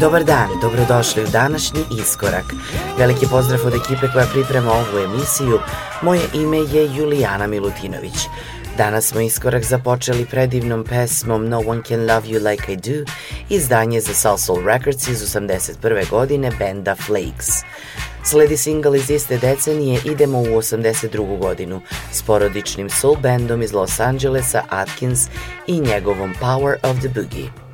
Dobar dan, dobrodošli u današnji iskorak. Veliki pozdrav od ekipe koja priprema ovu emisiju. Moje ime je Julijana Milutinović. Danas smo iskorak započeli predivnom pesmom No One Can Love You Like I Do, izdanje za Soul Records iz 81. godine benda Flakes. Sledi single iz iste decenije Idemo u 82. godinu s porodičnim soul bandom iz Los Angelesa Atkins i njegovom Power of the Boogie.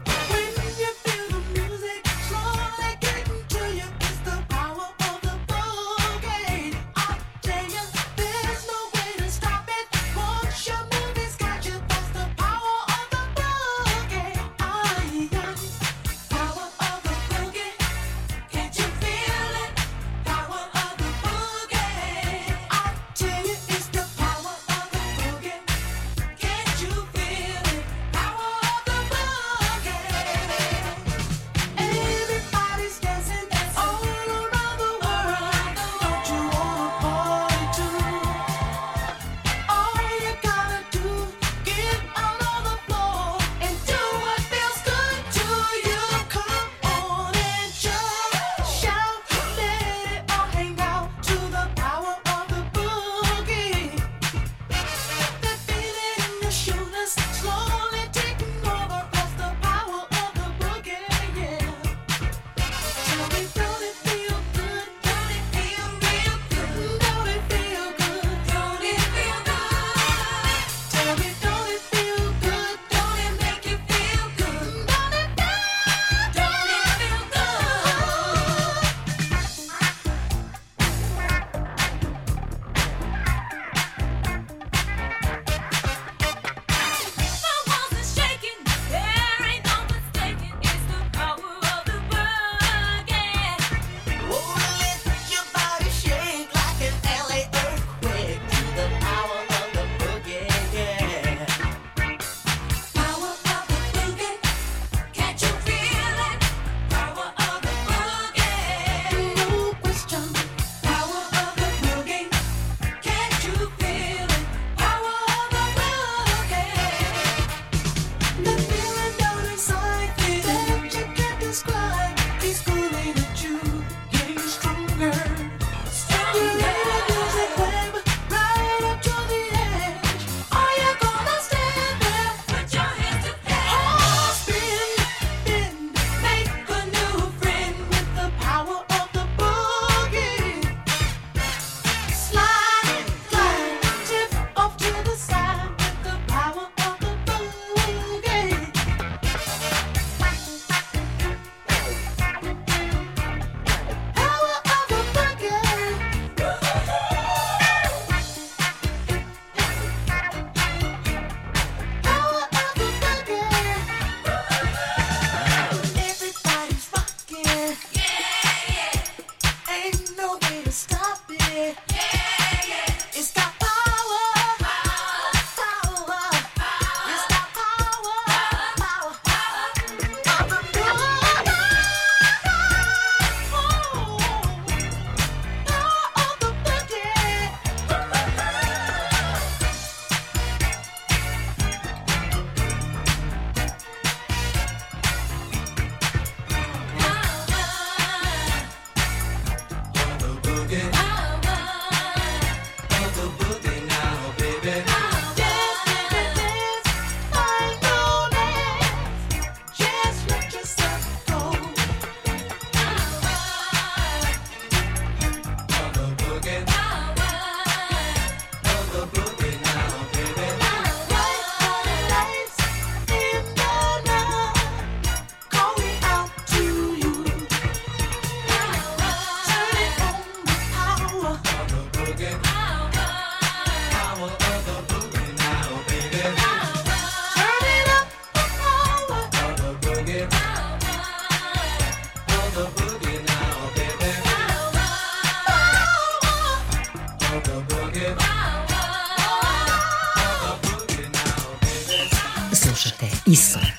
slušate ISOR.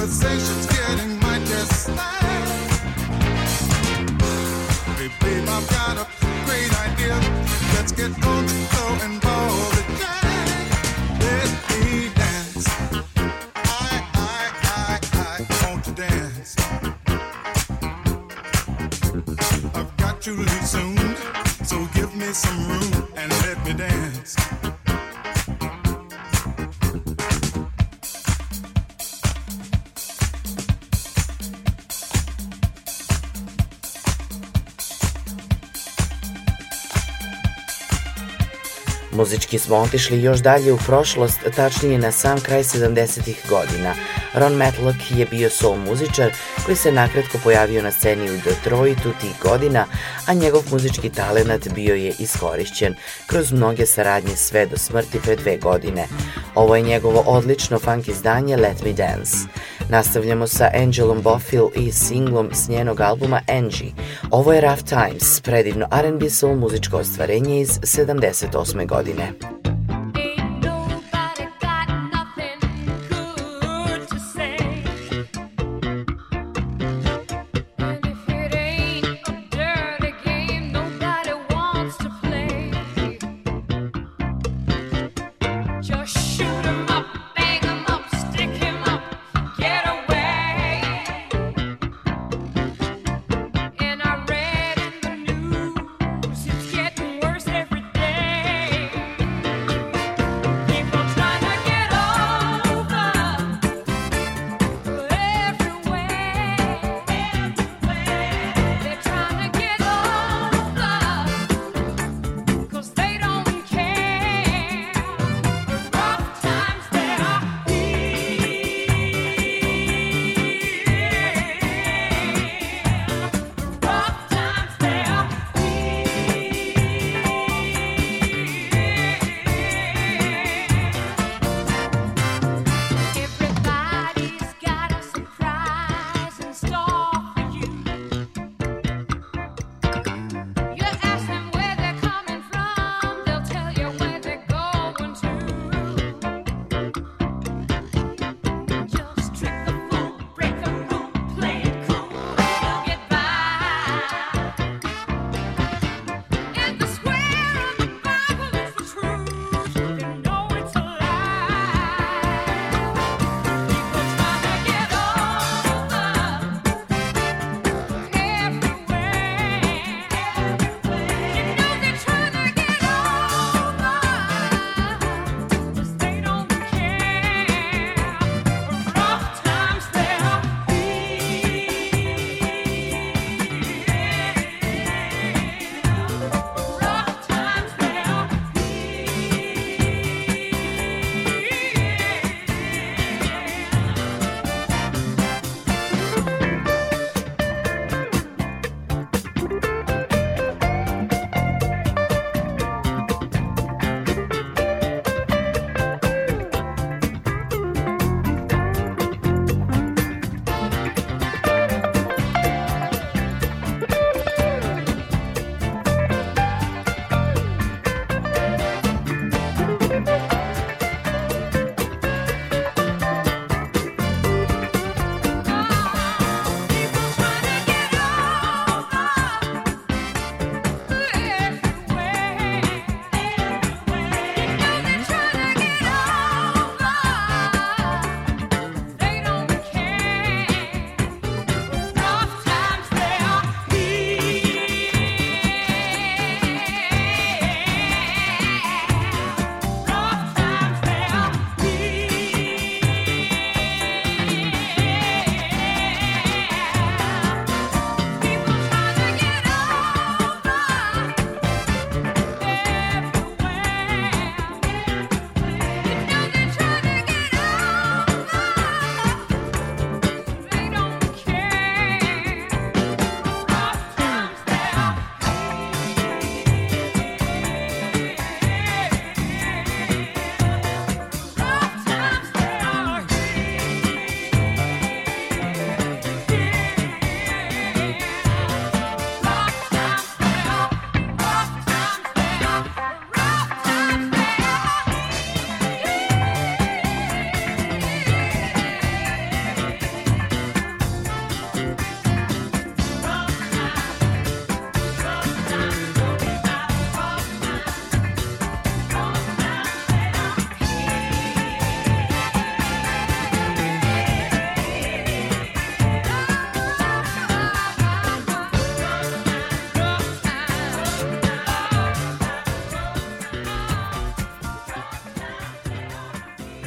Conversations getting mighty slow. Hey, babe, I've got a great idea. Let's get on the floor and ball the jam. Let me dance. I, I, I, I want to dance. I've got to leave soon, so give me some room and let me dance. Muzički smo otišli još dalje u prošlost, tačnije na sam kraj 70-ih godina. Ron Matlock je bio soul muzičar koji se nakratko pojavio na sceni u Detroitu tih godina, a njegov muzički talenat bio je iskorišćen kroz mnoge saradnje sve do smrti pre dve godine. Ovo je njegovo odlično funk izdanje Let Me Dance. Nastavljamo sa Angelom Bofill i singlom s njenog albuma Angie. Ovo je Rough Times, predivno R&B soul muzičko ostvarenje iz 78. godine.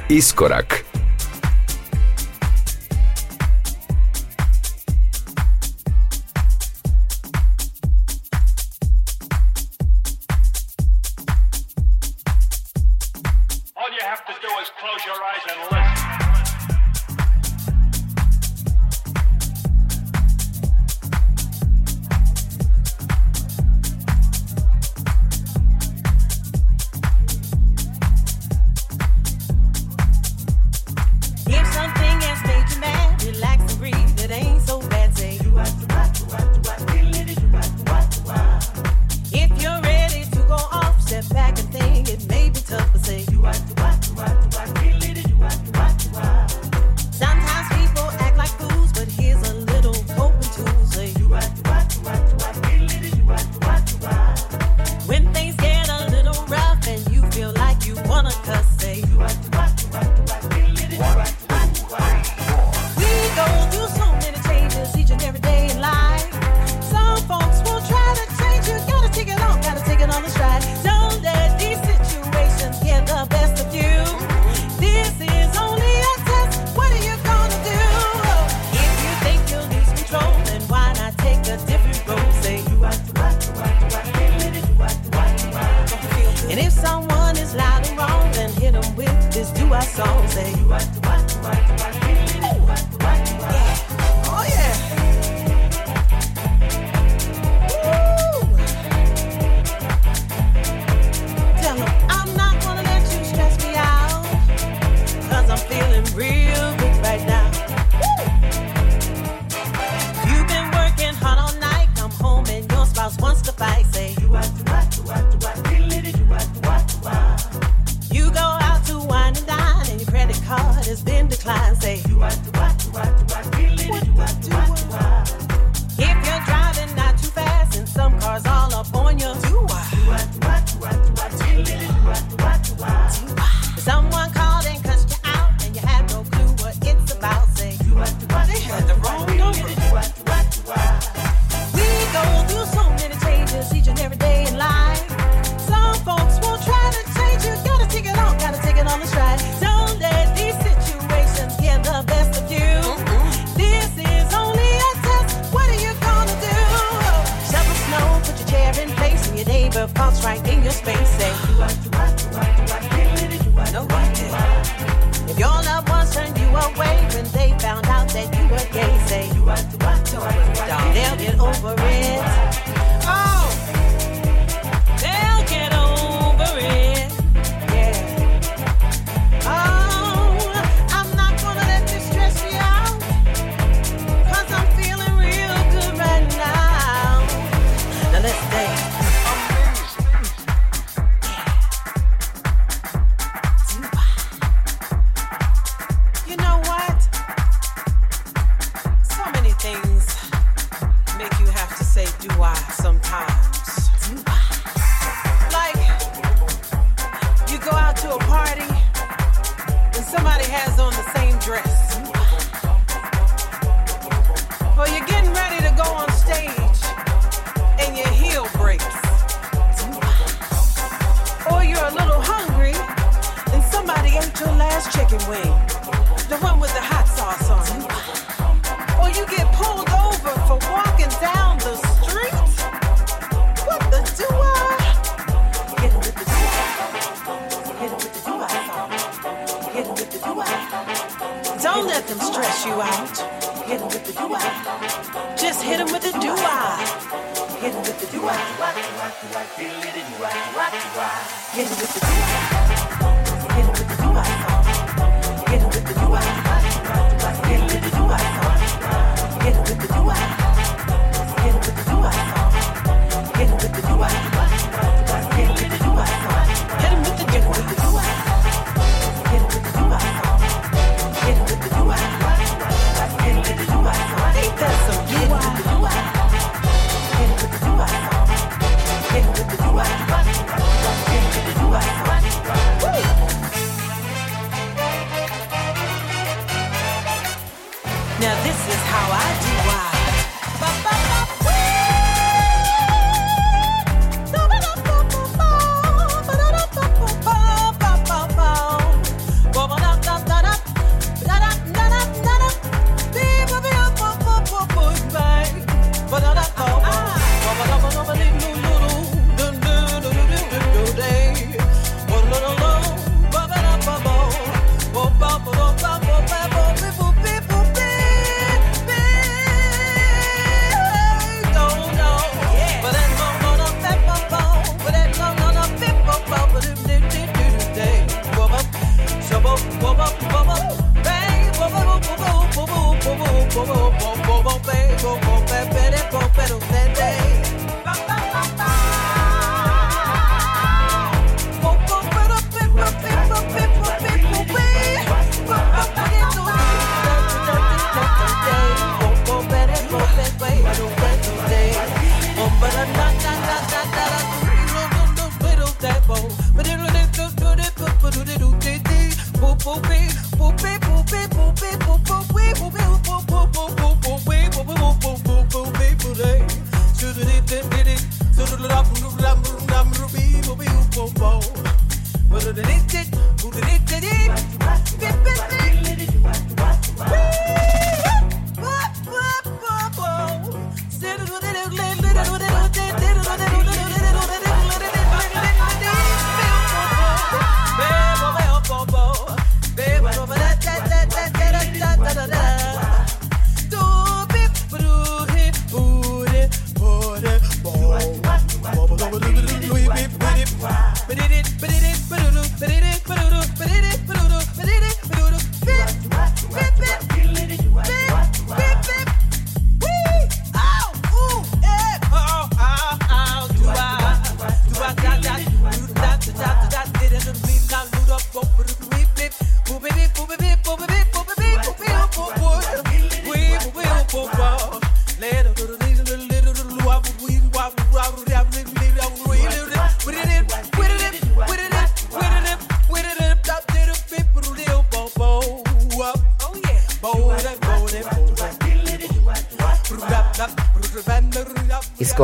Iskorak. hit him with the do Hit him with the do Hit him with the do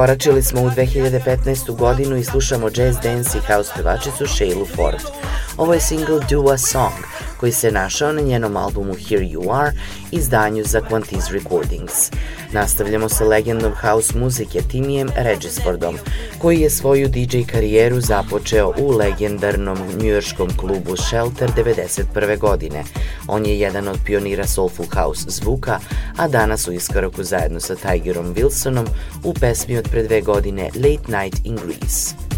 Iskoračili smo u 2015. godinu i slušamo jazz dance i house pevačicu Shaylu Ford. Ovo je single Do a Song, koji se našao na njenom albumu Here You Are, izdanju za Quantiz Recordings. Nastavljamo sa legendom house muzike Timijem Regisfordom, koji je svoju DJ karijeru započeo u legendarnom njujorškom klubu Shelter 91. godine. On je jedan od pionira soulful house zvuka, a danas u iskoraku zajedno sa Tigerom Wilsonom u pesmi od pre dve godine Late Night in Greece.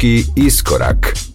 Muzički iskorak.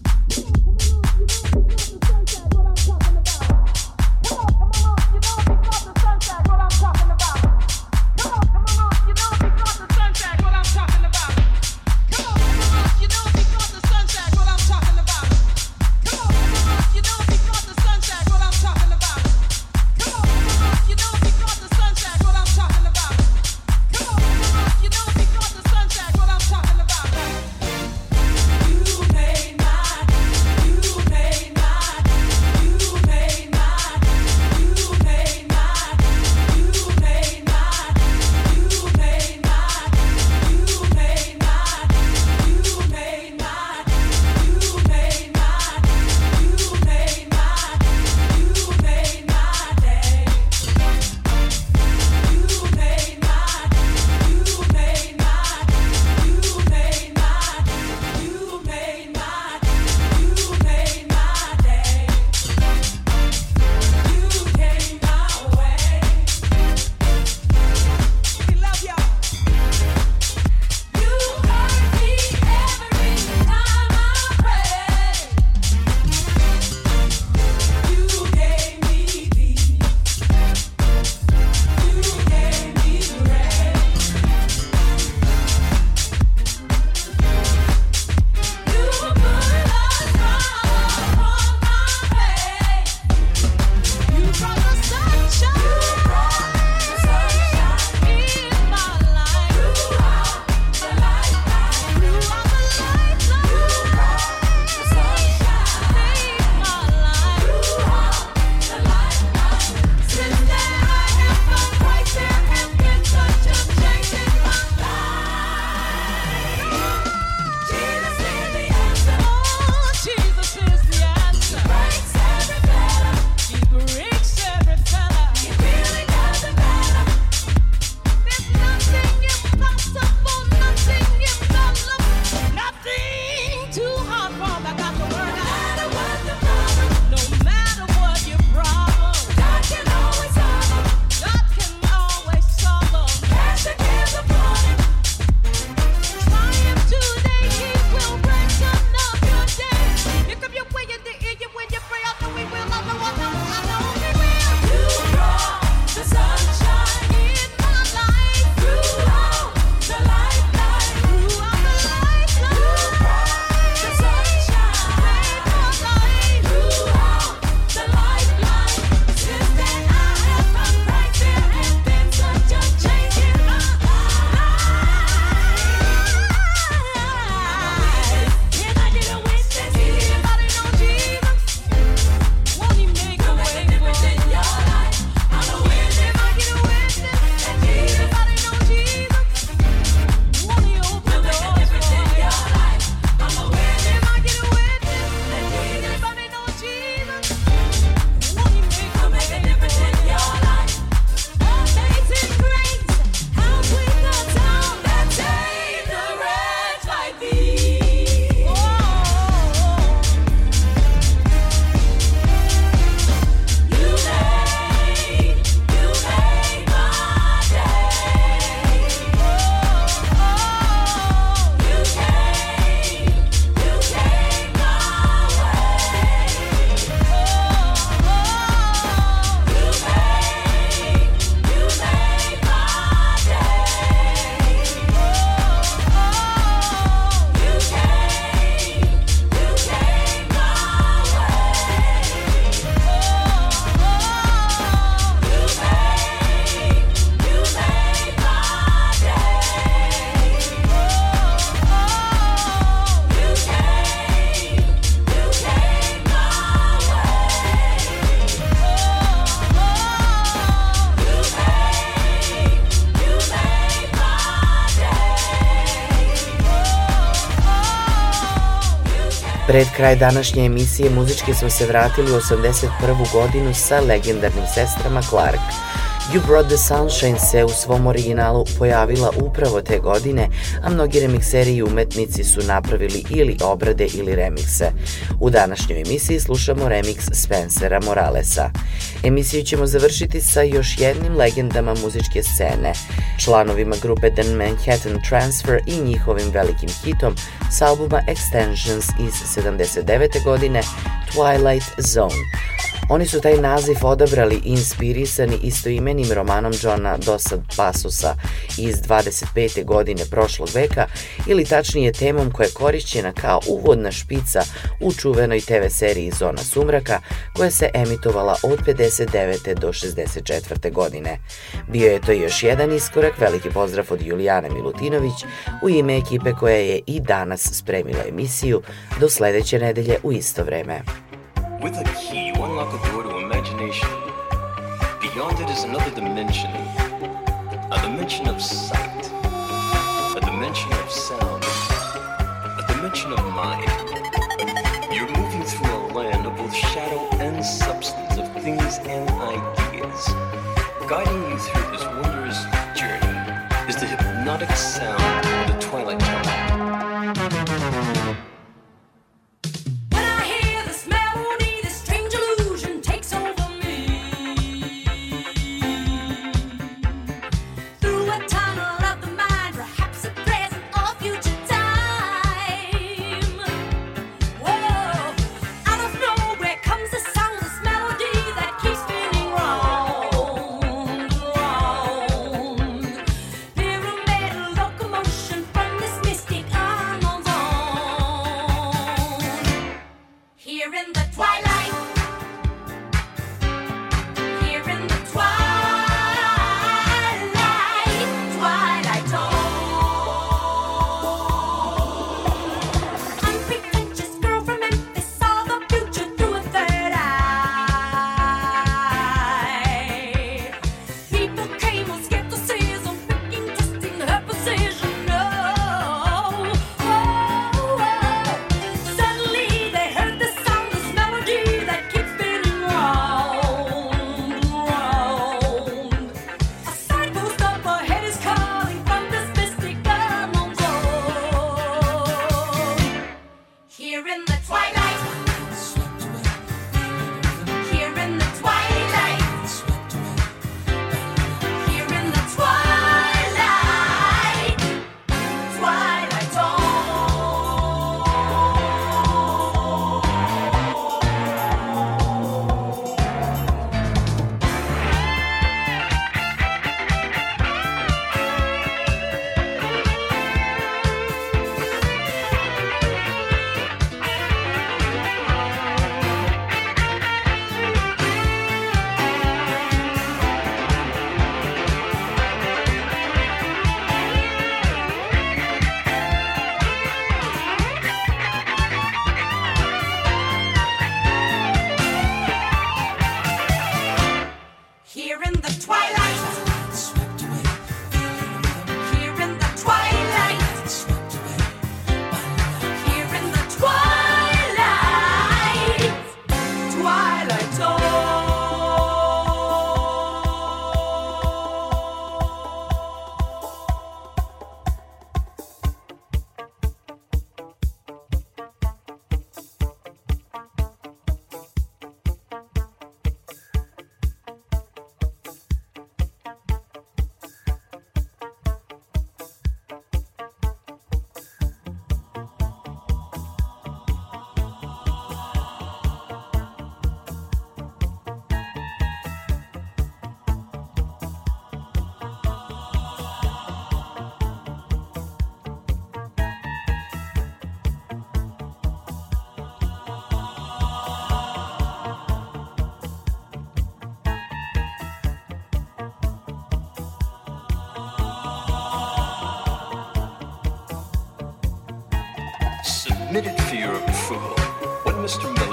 Pred kraj današnje emisije muzički smo se vratili u 81. godinu sa legendarnim sestrama Clark. You Brought the Sunshine se u svom originalu pojavila upravo te godine, a mnogi remikseri i umetnici su napravili ili obrade ili remikse. U današnjoj emisiji slušamo remiks Spencera Moralesa. Emisiju ćemo završiti sa još jednim legendama muzičke scene, članovima grupe The Manhattan Transfer i njihovim velikim hitom s albuma Extensions iz 79. godine Twilight Zone. Oni su taj naziv odabrali inspirisani istoimenim romanom Johna Dosad Pasusa iz 25. godine prošlog veka ili tačnije temom koja je korišćena kao uvodna špica u čuvenoj TV seriji Zona sumraka koja se emitovala od 59. do 64. godine. Bio je to još jedan iskorak, veliki pozdrav od Julijane Milutinović u ime ekipe koja je i danas spremila emisiju do sledeće nedelje u isto vreme. With a key, you unlock a door to imagination. Beyond it is another dimension. A dimension of sight. A dimension of sound. A dimension of mind. You're moving through a land of both shadow and substance, of things and ideas. Guiding you through this wondrous journey is the hypnotic sound of the Twilight.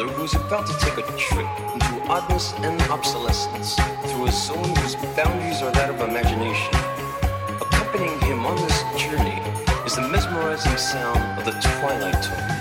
Who is about to take a trip into oddness and obsolescence through a zone whose boundaries are that of imagination, accompanying him on this journey is the mesmerizing sound of the twilight tone.